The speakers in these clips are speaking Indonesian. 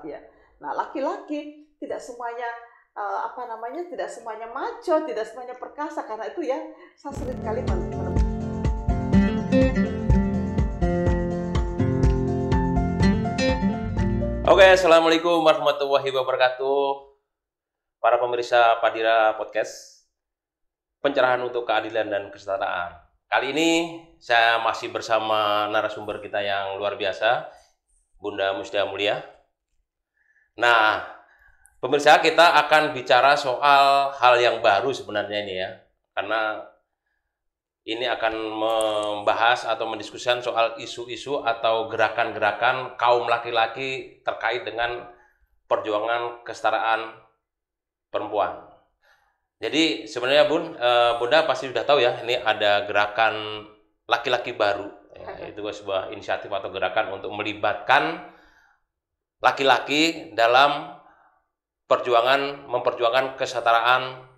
hebat ya. Nah, laki-laki tidak semuanya uh, apa namanya tidak semuanya maco, tidak semuanya perkasa karena itu ya saya sering kali Oke, assalamualaikum warahmatullahi wabarakatuh. Para pemirsa Padira Podcast, pencerahan untuk keadilan dan kesetaraan. Kali ini saya masih bersama narasumber kita yang luar biasa, Bunda Musda Mulia. Nah, pemirsa kita akan bicara soal hal yang baru sebenarnya ini ya, karena ini akan membahas atau mendiskusikan soal isu-isu atau gerakan-gerakan kaum laki-laki terkait dengan perjuangan kesetaraan perempuan. Jadi sebenarnya Bun, eh, Bunda pasti sudah tahu ya, ini ada gerakan laki-laki baru. Ya, itu sebuah inisiatif atau gerakan untuk melibatkan laki-laki dalam perjuangan memperjuangkan kesetaraan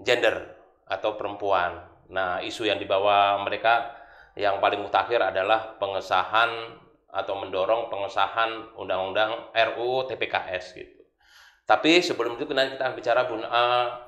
gender atau perempuan. Nah, isu yang dibawa mereka yang paling mutakhir adalah pengesahan atau mendorong pengesahan undang-undang RUU TPKS gitu. Tapi sebelum itu nanti kita akan bicara Bun uh,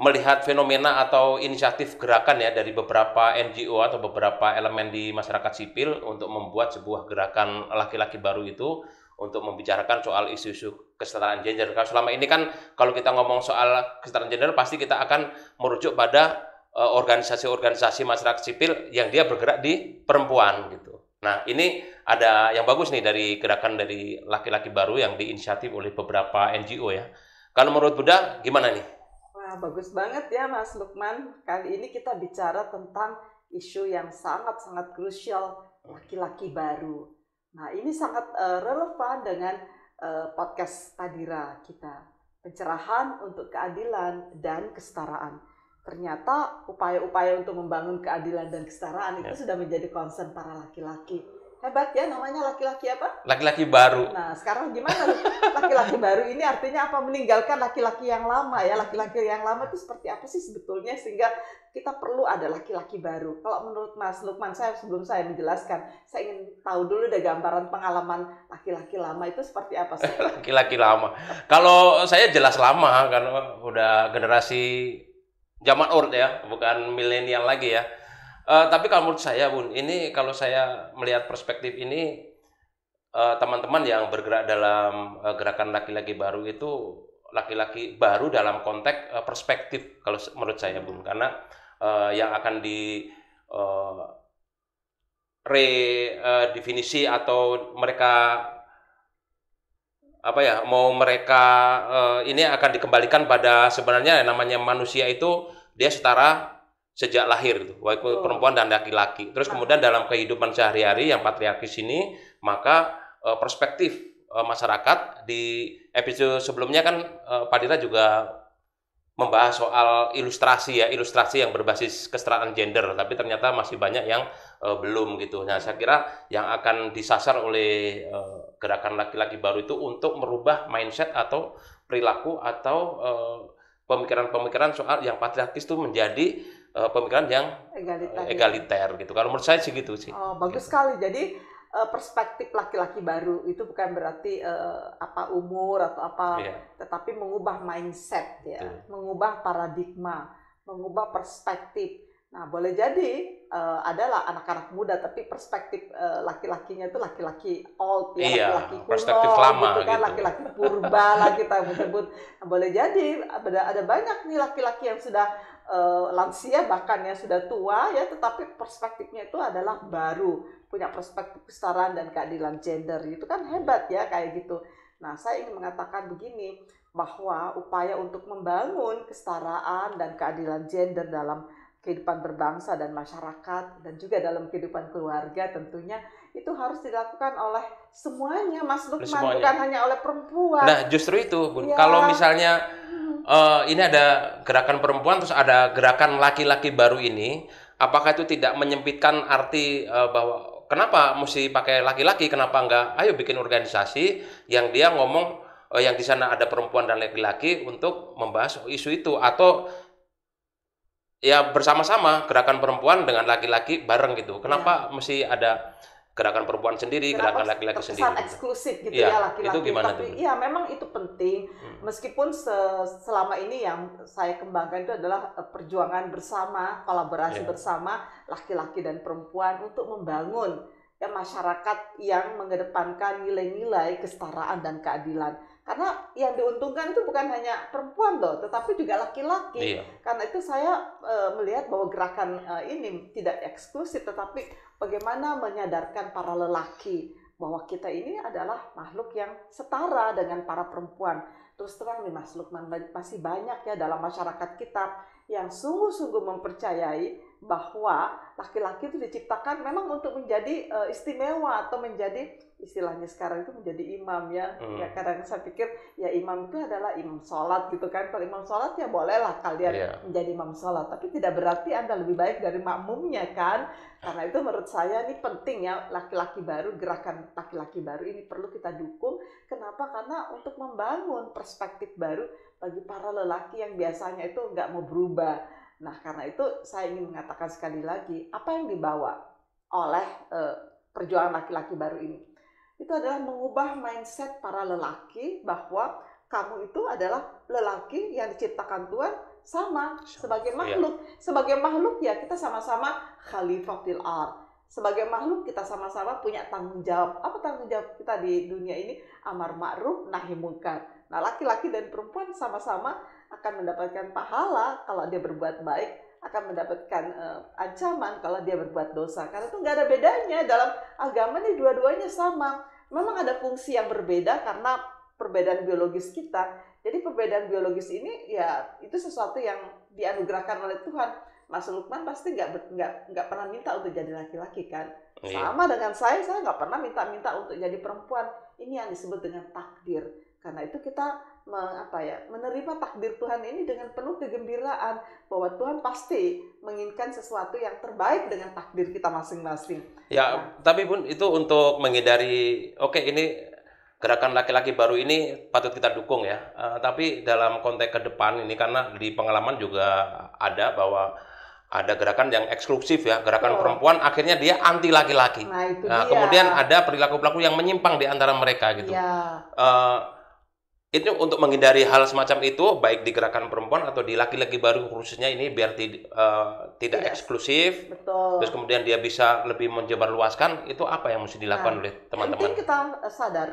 melihat fenomena atau inisiatif gerakan ya dari beberapa NGO atau beberapa elemen di masyarakat sipil untuk membuat sebuah gerakan laki-laki baru itu untuk membicarakan soal isu-isu kesetaraan gender. Kalau selama ini kan kalau kita ngomong soal kesetaraan gender pasti kita akan merujuk pada Eh, organisasi-organisasi masyarakat sipil yang dia bergerak di perempuan gitu. Nah, ini ada yang bagus nih dari gerakan dari laki-laki baru yang diinisiatif oleh beberapa NGO ya. Kalau menurut Bunda gimana nih? Wah, bagus banget ya Mas Lukman. Kali ini kita bicara tentang isu yang sangat-sangat krusial laki-laki baru. Nah, ini sangat uh, relevan dengan uh, podcast Tadira kita. Pencerahan untuk keadilan dan kesetaraan ternyata upaya-upaya untuk membangun keadilan dan kesetaraan itu ya. sudah menjadi concern para laki-laki. Hebat ya namanya laki-laki apa? Laki-laki baru. Nah, sekarang gimana laki-laki baru ini artinya apa? Meninggalkan laki-laki yang lama ya. Laki-laki yang lama itu seperti apa sih sebetulnya sehingga kita perlu ada laki-laki baru. Kalau menurut Mas Lukman saya sebelum saya menjelaskan, saya ingin tahu dulu deh gambaran pengalaman laki-laki lama itu seperti apa sih? Laki-laki lama. Kalau saya jelas lama karena udah generasi zaman old ya, bukan milenial lagi ya. Uh, tapi kalau menurut saya, Bun, ini kalau saya melihat perspektif ini eh, teman-teman uh, yang bergerak dalam uh, gerakan laki-laki baru itu laki-laki baru dalam konteks uh, perspektif kalau menurut saya, Bun, karena uh, yang akan di uh, redefinisi uh, atau mereka apa ya mau mereka uh, ini akan dikembalikan pada sebenarnya namanya manusia itu dia setara sejak lahir baik oh. perempuan dan laki-laki. Terus kemudian dalam kehidupan sehari-hari yang patriarkis ini, maka uh, perspektif uh, masyarakat di episode sebelumnya kan uh, Pak Dira juga membahas soal ilustrasi ya, ilustrasi yang berbasis kesetaraan gender, tapi ternyata masih banyak yang uh, belum gitu. Nah, saya kira yang akan disasar oleh uh, gerakan laki-laki baru itu untuk merubah mindset atau perilaku atau pemikiran-pemikiran soal yang patriarkis itu menjadi uh, pemikiran yang egaliter, egaliter gitu. Kalau menurut saya sih gitu sih. Oh, bagus gitu. sekali. Jadi uh, perspektif laki-laki baru itu bukan berarti uh, apa umur atau apa, yeah. tetapi mengubah mindset ya, yeah. mengubah paradigma, mengubah perspektif. Nah, boleh jadi uh, adalah anak-anak muda, tapi perspektif uh, laki-lakinya itu laki-laki old ya, iya, laki-laki kuno, perspektif lama gitu kan, laki-laki purba lah kita menyebut. Nah, boleh jadi ada ada banyak nih laki-laki yang sudah uh, lansia bahkan yang sudah tua ya, tetapi perspektifnya itu adalah baru, punya perspektif kesetaraan dan keadilan gender. Itu kan hebat ya kayak gitu. Nah, saya ingin mengatakan begini bahwa upaya untuk membangun kesetaraan dan keadilan gender dalam kehidupan berbangsa dan masyarakat dan juga dalam kehidupan keluarga tentunya itu harus dilakukan oleh semuanya Mas Lukman semuanya. bukan hanya oleh perempuan. Nah justru itu Bun ya. kalau misalnya uh, ini ada gerakan perempuan terus ada gerakan laki-laki baru ini apakah itu tidak menyempitkan arti uh, bahwa kenapa mesti pakai laki-laki kenapa enggak ayo bikin organisasi yang dia ngomong uh, yang di sana ada perempuan dan laki-laki untuk membahas isu itu atau ya bersama-sama gerakan perempuan dengan laki-laki bareng gitu. Kenapa ya. mesti ada gerakan perempuan sendiri, Kenapa gerakan laki-laki sendiri. gitu. eksklusif gitu Iya, ya laki-laki. itu gimana Tapi tuh? iya memang itu penting. Hmm. Meskipun se- selama ini yang saya kembangkan itu adalah eh, perjuangan bersama, kolaborasi Iya. bersama laki-laki dan perempuan untuk membangun ya masyarakat yang mengedepankan nilai-nilai kesetaraan dan keadilan. Karena yang diuntungkan itu bukan hanya perempuan loh, tetapi juga laki-laki. Iya. Karena itu saya eh, melihat bahwa gerakan eh, ini tidak eksklusif, tetapi bagaimana menyadarkan para lelaki bahwa kita ini adalah makhluk yang setara dengan para perempuan. Terus terang nih Mas Lukman, masih banyak ya dalam masyarakat kita yang sungguh-sungguh mempercayai bahwa laki-laki itu diciptakan memang untuk menjadi eh, istimewa atau menjadi istilahnya sekarang itu menjadi imam ya. Hmm. Ya kadang saya pikir ya imam itu adalah imam sholat gitu kan. Kalau imam sholat ya bolehlah kalian Iya. menjadi imam sholat. Tapi tidak berarti Anda lebih baik dari makmumnya kan. Karena itu menurut saya ini penting ya laki-laki baru, gerakan laki-laki baru ini perlu kita dukung. Kenapa? Karena untuk membangun perspektif baru bagi para lelaki yang biasanya itu nggak mau berubah. Nah karena itu saya ingin mengatakan sekali lagi, apa yang dibawa oleh eh, perjuangan laki-laki baru ini? Itu adalah mengubah mindset para lelaki bahwa kamu itu adalah lelaki yang diciptakan Tuhan sama sebagai Iya. makhluk. Sebagai makhluk ya kita sama-sama khalifatil ard. Sebagai makhluk kita sama-sama punya tanggung jawab. Apa tanggung jawab kita di dunia ini? Amar ma'ruf nahi munkar. Nah, laki-laki dan perempuan sama-sama akan mendapatkan pahala kalau dia berbuat baik, akan mendapatkan eh, ancaman kalau dia berbuat dosa. Karena itu nggak ada bedanya dalam agama nih dua-duanya sama. Memang ada fungsi yang berbeda karena perbedaan biologis kita. Jadi perbedaan biologis ini ya itu sesuatu yang dianugerahkan oleh Tuhan. Mas Lukman pasti nggak nggak nggak pernah minta untuk jadi laki-laki kan? Iya. Sama dengan saya, saya nggak pernah minta-minta untuk jadi perempuan. Ini yang disebut dengan takdir. Karena itu kita apa ya menerima takdir Tuhan ini dengan penuh kegembiraan bahwa Tuhan pasti menginginkan sesuatu yang terbaik dengan takdir kita masing-masing. Ya, tapi pun itu untuk menghindari, oke ini gerakan laki-laki baru ini patut kita dukung ya. Eh, tapi dalam konteks ke depan ini karena di pengalaman juga ada bahwa ada gerakan yang eksklusif ya, gerakan Betul. perempuan akhirnya dia anti laki-laki. Nah itu Nah, dia. kemudian ada perilaku-perilaku yang menyimpang di antara mereka gitu. Ya, Eh, itu untuk menghindari hal semacam itu baik di gerakan perempuan atau di laki-laki baru khususnya ini biar ti- eh, tidak Tidak. eksklusif betul. terus kemudian dia bisa lebih menyebarluaskan itu apa yang mesti dilakukan Nah, oleh Penting teman-teman kita eh, sadar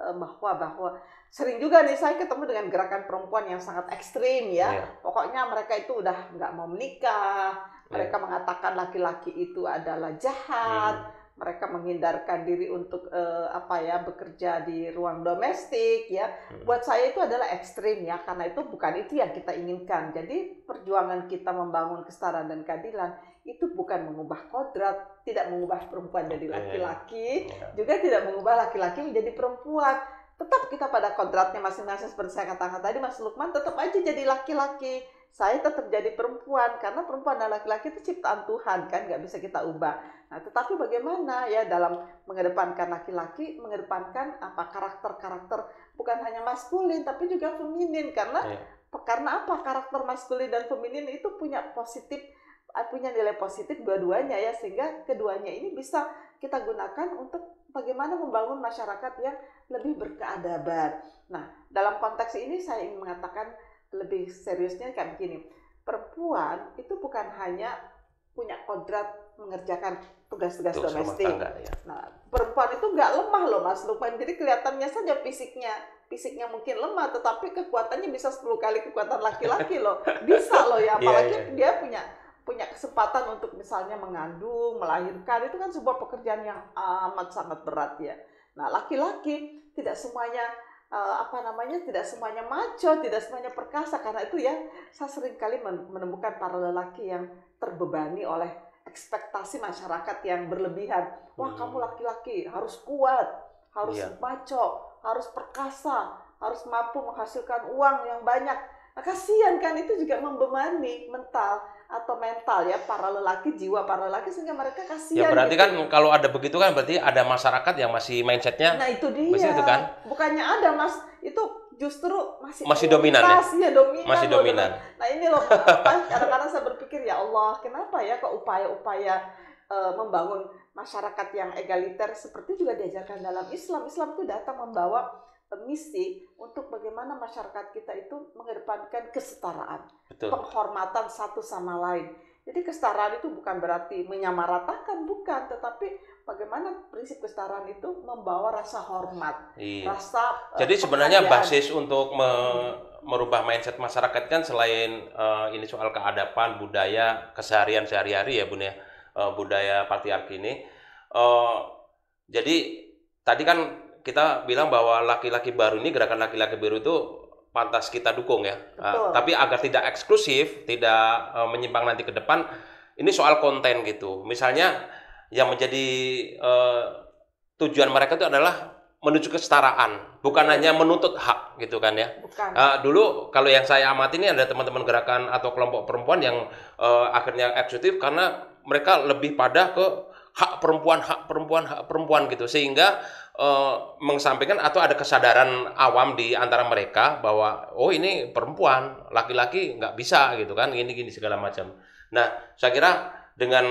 eh, bahwa bahwa sering juga nih saya ketemu dengan gerakan perempuan yang sangat ekstrim ya. Iya. Pokoknya mereka itu udah nggak mau menikah. Iya. Mereka mengatakan laki-laki itu adalah jahat. Hmm. Mereka menghindarkan diri untuk eh, apa ya bekerja di ruang domestik ya. Hmm. Buat saya itu adalah ekstrim ya karena itu bukan itu yang kita inginkan. Jadi perjuangan kita membangun kesetaraan dan keadilan itu bukan mengubah kodrat, tidak mengubah perempuan jadi laki-laki, juga tidak mengubah laki-laki menjadi perempuan. Tetap kita pada kodratnya masing-masing seperti saya katakan tadi Mas Lukman tetap aja jadi laki-laki. Saya tetap jadi perempuan karena perempuan dan laki-laki itu ciptaan Tuhan kan nggak bisa kita ubah. Nah, tetapi bagaimana ya dalam mengedepankan laki-laki, mengedepankan apa karakter-karakter bukan hanya maskulin tapi juga feminin karena Iya. karena apa karakter maskulin dan feminin itu punya positif punya nilai positif dua-duanya ya sehingga keduanya ini bisa kita gunakan untuk bagaimana membangun masyarakat yang lebih berkeadaban. Nah, dalam konteks ini saya ingin mengatakan lebih seriusnya kayak begini. Perempuan itu bukan hanya punya kodrat mengerjakan tugas-tugas domestik. tangga ya. Nah, perempuan itu nggak lemah loh Mas Lukman. Jadi kelihatannya saja fisiknya, fisiknya mungkin lemah, tetapi kekuatannya bisa 10 kali kekuatan laki-laki loh. Bisa loh ya, Iya, apalagi iya. dia punya punya kesempatan untuk misalnya mengandung, melahirkan itu kan sebuah pekerjaan yang amat sangat berat ya. Nah, laki-laki tidak semuanya eh, apa namanya tidak semuanya maco, tidak semuanya perkasa karena itu ya saya sering kali men- menemukan para lelaki yang terbebani oleh ekspektasi masyarakat yang berlebihan. Wah, Hmm. kamu laki-laki harus kuat, harus Iya. maco, harus perkasa, harus mampu menghasilkan uang yang banyak. Nah, kasihan kan itu juga membebani mental atau mental ya para lelaki, jiwa para lelaki sehingga mereka Ya kasihan. berarti gitu. kan kalau ada begitu kan berarti ada masyarakat yang masih mindsetnya Nah itu dia. Masih itu kan? Bukannya ada mas, itu justru masih Masih dominan ya? ya dominan. masih loh, dominan. Nah ini loh, kadang-kadang saya berpikir ya Allah, kenapa ya kok upaya-upaya eh, membangun masyarakat yang egaliter seperti juga diajarkan dalam Islam. Islam itu datang membawa misi untuk bagaimana masyarakat kita itu mengedepankan kesetaraan, Betul. penghormatan satu sama lain. Jadi kesetaraan itu bukan berarti menyamaratakan, bukan, tetapi bagaimana prinsip kesetaraan itu membawa rasa hormat, Iya. rasa eh, Jadi sebenarnya penghargaan. basis untuk me- merubah mindset masyarakat kan selain eh, ini soal keadapan, budaya, keseharian sehari-hari ya Bun ya, eh, budaya patriarki ini. Eh, jadi tadi kan kita bilang bahwa laki-laki baru ini gerakan laki-laki baru itu pantas kita dukung ya. Betul. tapi agar tidak eksklusif, tidak eh, menyimpang nanti ke depan, ini soal konten gitu. Misalnya yang menjadi eh, tujuan mereka itu adalah menuju kesetaraan, bukan hanya menuntut hak gitu kan ya. bukan. Ah, dulu kalau yang saya amati ini ada teman-teman gerakan atau kelompok perempuan yang eh, akhirnya eksekutif karena mereka lebih pada ke hak perempuan, hak perempuan, hak perempuan gitu sehingga eh, mengesampingkan atau ada kesadaran awam di antara mereka bahwa oh ini perempuan, laki-laki nggak bisa gitu kan, gini gini segala macam. Nah, saya kira dengan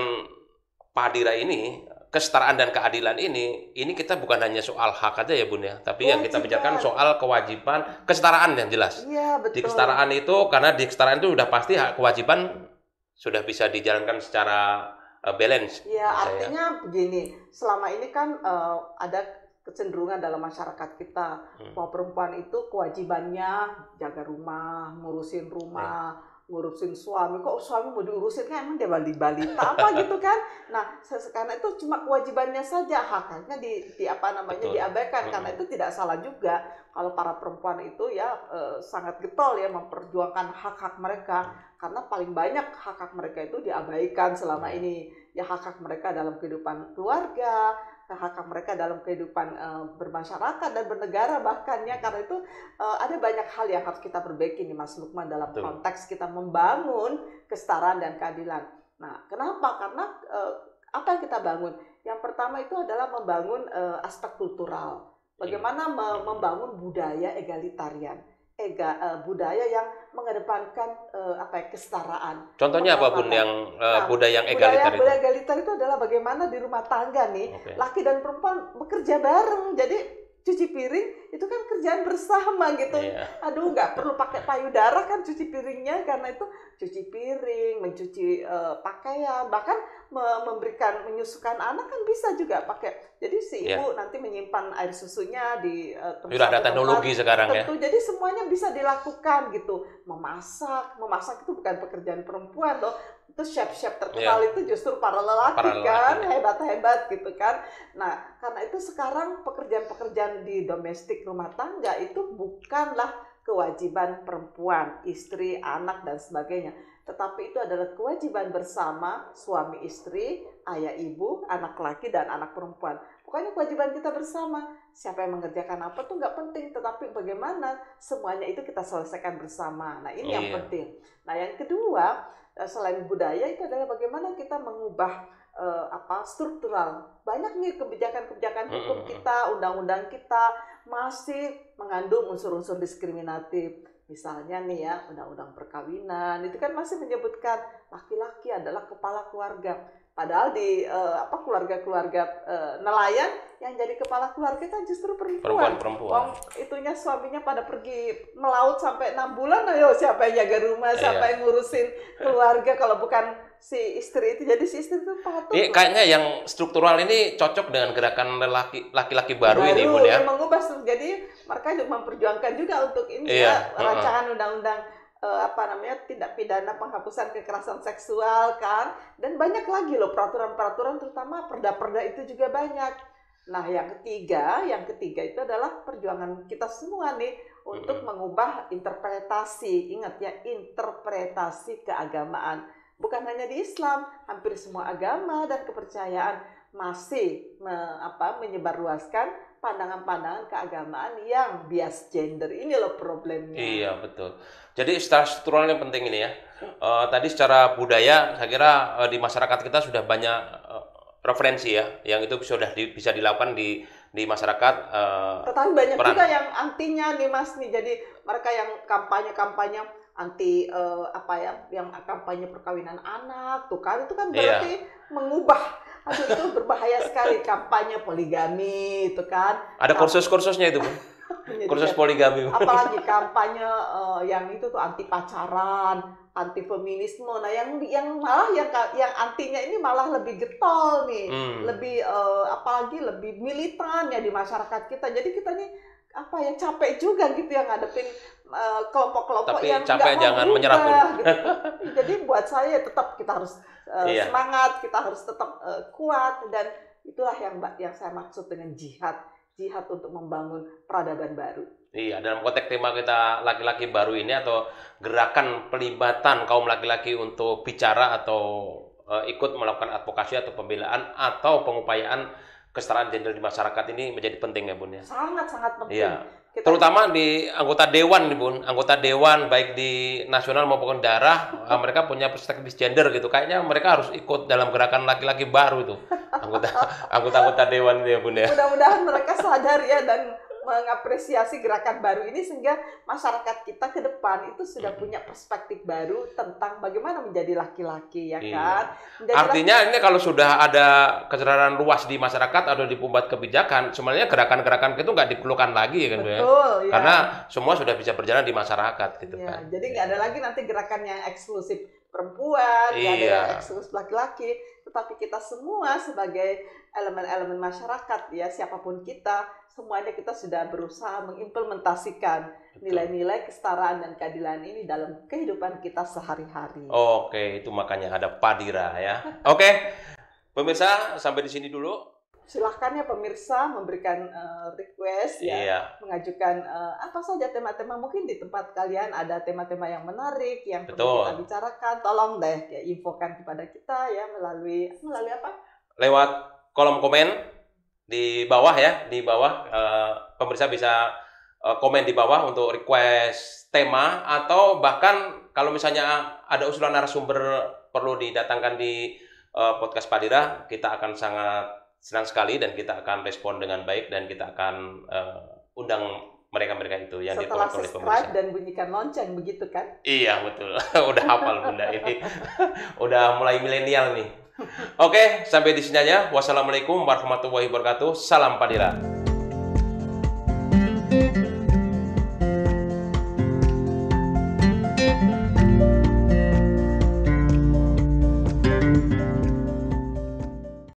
Padira ini kesetaraan dan keadilan ini, ini kita bukan hanya soal hak aja ya bun ya, tapi yang kita Kewajiban. bicarakan soal kewajiban, kesetaraan yang jelas. Iya betul. Di kesetaraan itu, karena di kesetaraan itu sudah pasti hak kewajiban sudah bisa dijalankan secara uh, balance. Ya saya. artinya begini, selama ini kan eh, ada kecenderungan dalam masyarakat kita Hmm. bahwa perempuan itu kewajibannya jaga rumah, ngurusin rumah, ngurusin suami. Kok suami mau diurusin kan emang dia bali balita apa gitu kan? Nah, karena itu cuma kewajibannya saja, haknya di, di apa namanya Betul. diabaikan. Hmm. Karena itu tidak salah juga kalau para perempuan itu ya eh, sangat getol ya memperjuangkan hak-hak mereka karena paling banyak hak-hak mereka itu diabaikan selama Hmm. ini ya hak-hak mereka dalam kehidupan keluarga, hak-hak mereka dalam kehidupan eh, bermasyarakat dan bernegara bahkan ya karena itu eh, ada banyak hal yang harus kita perbaiki nih Mas Lukman dalam Betul. konteks kita membangun kesetaraan dan keadilan. Nah, kenapa? Karena eh, apa yang kita bangun? Yang pertama itu adalah membangun eh, aspek kultural. Bagaimana me- membangun budaya egalitarian, ega eh, budaya yang mengedepankan eh, apa ya kesetaraan. Contohnya apa bun penghormatan. yang uh, Nah, budaya yang Budaya egaliter itu? budaya egaliter itu adalah bagaimana di rumah tangga nih Oke. laki dan perempuan bekerja bareng. Jadi cuci piring itu kan kerjaan bersama gitu. Iya. Aduh, nggak perlu pakai payudara kan cuci piringnya karena itu cuci piring, mencuci eh, pakaian, bahkan me- memberikan menyusukan anak kan bisa juga pakai. Jadi si Iya. ibu nanti menyimpan air susunya di eh, tempat- Sudah ada satu tempat. teknologi sekarang ya. Tentu, jadi semuanya bisa dilakukan gitu. Memasak, memasak itu bukan pekerjaan perempuan loh. Itu chef-chef terkenal itu justru para lelaki. Para lelaki, kan, ya. hebat-hebat gitu kan. Nah, karena itu sekarang pekerjaan-pekerjaan di domestik rumah tangga itu bukanlah kewajiban perempuan, istri, anak dan sebagainya. Tetapi itu adalah kewajiban bersama suami istri, ayah ibu, anak laki dan anak perempuan. Pokoknya kewajiban kita bersama. Siapa yang mengerjakan apa tuh nggak penting, tetapi bagaimana semuanya itu kita selesaikan bersama. Nah ini yang Iya. penting. Nah yang kedua eh, selain budaya itu adalah bagaimana kita mengubah eh, apa struktural. Banyak nih kebijakan-kebijakan hukum Mm-mm. kita, undang-undang kita masih mengandung unsur-unsur diskriminatif. Misalnya nih ya, undang-undang perkawinan itu kan masih menyebutkan laki-laki adalah kepala keluarga. Padahal di eh, apa keluarga-keluarga eh, nelayan yang jadi kepala keluarga kan justru perempuan. Perempuan-perempuan. Wong itunya suaminya pada pergi melaut sampai enam bulan, ayo siapa yang jaga rumah, siapa Iya. yang ngurusin keluarga kalau bukan si istri itu. Jadi si istri itu patut Ini kayaknya yang struktural ini cocok dengan gerakan lelaki laki-laki baru, ini baru bun ya. yang mengubah. Jadi mereka juga memperjuangkan juga untuk ini Iya, ya rancangan undang-undang eh, apa namanya tindak pidana penghapusan kekerasan seksual kan dan banyak lagi loh peraturan-peraturan terutama perda-perda itu juga banyak. Nah yang ketiga, yang ketiga itu adalah perjuangan kita semua nih untuk mengubah interpretasi. Ingat ya interpretasi keagamaan. Bukan hanya di Islam, hampir semua agama dan kepercayaan masih me- apa, menyebarluaskan pandangan-pandangan keagamaan yang bias gender ini loh problemnya. Iya betul. Jadi secara struktural yang penting ini ya. Eh, tadi secara budaya, saya kira eh, di masyarakat kita sudah banyak eh, referensi ya, yang itu sudah di- bisa dilakukan di di masyarakat. eh, Tetapi banyak Peran. juga yang antinya nih Mas nih. Jadi mereka yang kampanye-kampanye anti eh, apa ya, yang kampanye perkawinan anak tuh kan itu kan Iya. berarti mengubah aduh itu berbahaya sekali kampanye poligami itu kan. Ada kursus-kursusnya itu, Bu. Kursus poligami. Apalagi kampanye uh, yang itu tuh anti pacaran, anti feminisme. Nah, yang yang malah yang yang antinya ini malah lebih getol nih. Hmm. Lebih uh, apalagi lebih militan ya di masyarakat kita. Jadi kita nih apa ya capek juga gitu yang ngadepin kelompok-kelompok uh, yang capek jangan menyerah pun. Gitu. Jadi buat saya tetap kita harus uh, iya. semangat, kita harus tetap uh, kuat dan itulah yang yang saya maksud dengan jihad jihad untuk membangun peradaban baru. Iya, dalam konteks tema kita laki-laki baru ini atau gerakan pelibatan kaum laki-laki untuk bicara atau uh, ikut melakukan advokasi atau pembelaan atau pengupayaan kesetaraan gender di masyarakat ini menjadi penting ya Bun ya. Sangat sangat penting. Iya. Kita... Terutama di anggota dewan nih Bun, anggota dewan baik di nasional maupun daerah mereka punya perspektif gender gitu. Kayaknya mereka harus ikut dalam gerakan laki-laki baru itu. Anggota anggota-anggota dewan itu ya Bun ya. Mudah-mudahan mereka sadar ya dan mengapresiasi gerakan baru ini sehingga masyarakat kita ke depan itu sudah punya perspektif baru tentang bagaimana menjadi laki-laki ya iya. kan. Menjadi Artinya laki ini kalau sudah ada kesadaran luas di masyarakat atau di pembuat kebijakan, sebenarnya gerakan-gerakan itu nggak diperlukan lagi ya kan ya? Betul, ya. Karena semua sudah bisa berjalan di masyarakat gitu ya, kan. Jadi nggak ada lagi nanti gerakan yang eksklusif perempuan, iya. ada yang eksklusif laki-laki, tetapi kita semua sebagai elemen-elemen masyarakat ya siapa pun kita semuanya kita sudah berusaha mengimplementasikan nilai-nilai kesetaraan dan keadilan ini dalam kehidupan kita sehari-hari. Oke, itu makanya ada Padira ya. Oke, pemirsa sampai di sini dulu. Silahkan ya pemirsa memberikan uh, request ya, iya. mengajukan uh, apa saja tema-tema mungkin di tempat kalian ada tema-tema yang menarik yang perlu kita bicarakan, tolong deh ya infokan kepada kita ya melalui melalui apa? Lewat kolom komen di bawah ya, di bawah uh, pemirsa bisa uh, komen di bawah untuk request tema atau bahkan kalau misalnya ada usulan narasumber perlu didatangkan di uh, podcast Padira, kita akan sangat senang sekali dan kita akan respon dengan baik dan kita akan uh, undang mereka-mereka itu yang Setelah oleh pemirsa. dan bunyikan lonceng begitu kan? Iya betul, udah hafal bunda ini, udah mulai milenial nih. Oke, sampai di sini aja. Wassalamualaikum warahmatullahi wabarakatuh. Salam Padira.